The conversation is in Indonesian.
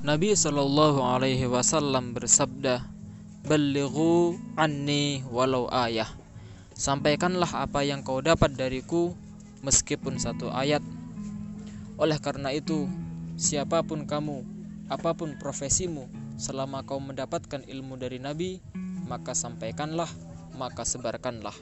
Nabi Shallallahu Alaihi Wasallam bersabda, "Balighu anni walau ayah." Sampaikanlah apa yang kau dapat dariku, meskipun satu ayat. Oleh karena itu, siapa pun kamu, apa pun profesimu, selama kau mendapatkan ilmu dari Nabi, maka sampaikanlah, maka sebarkanlah.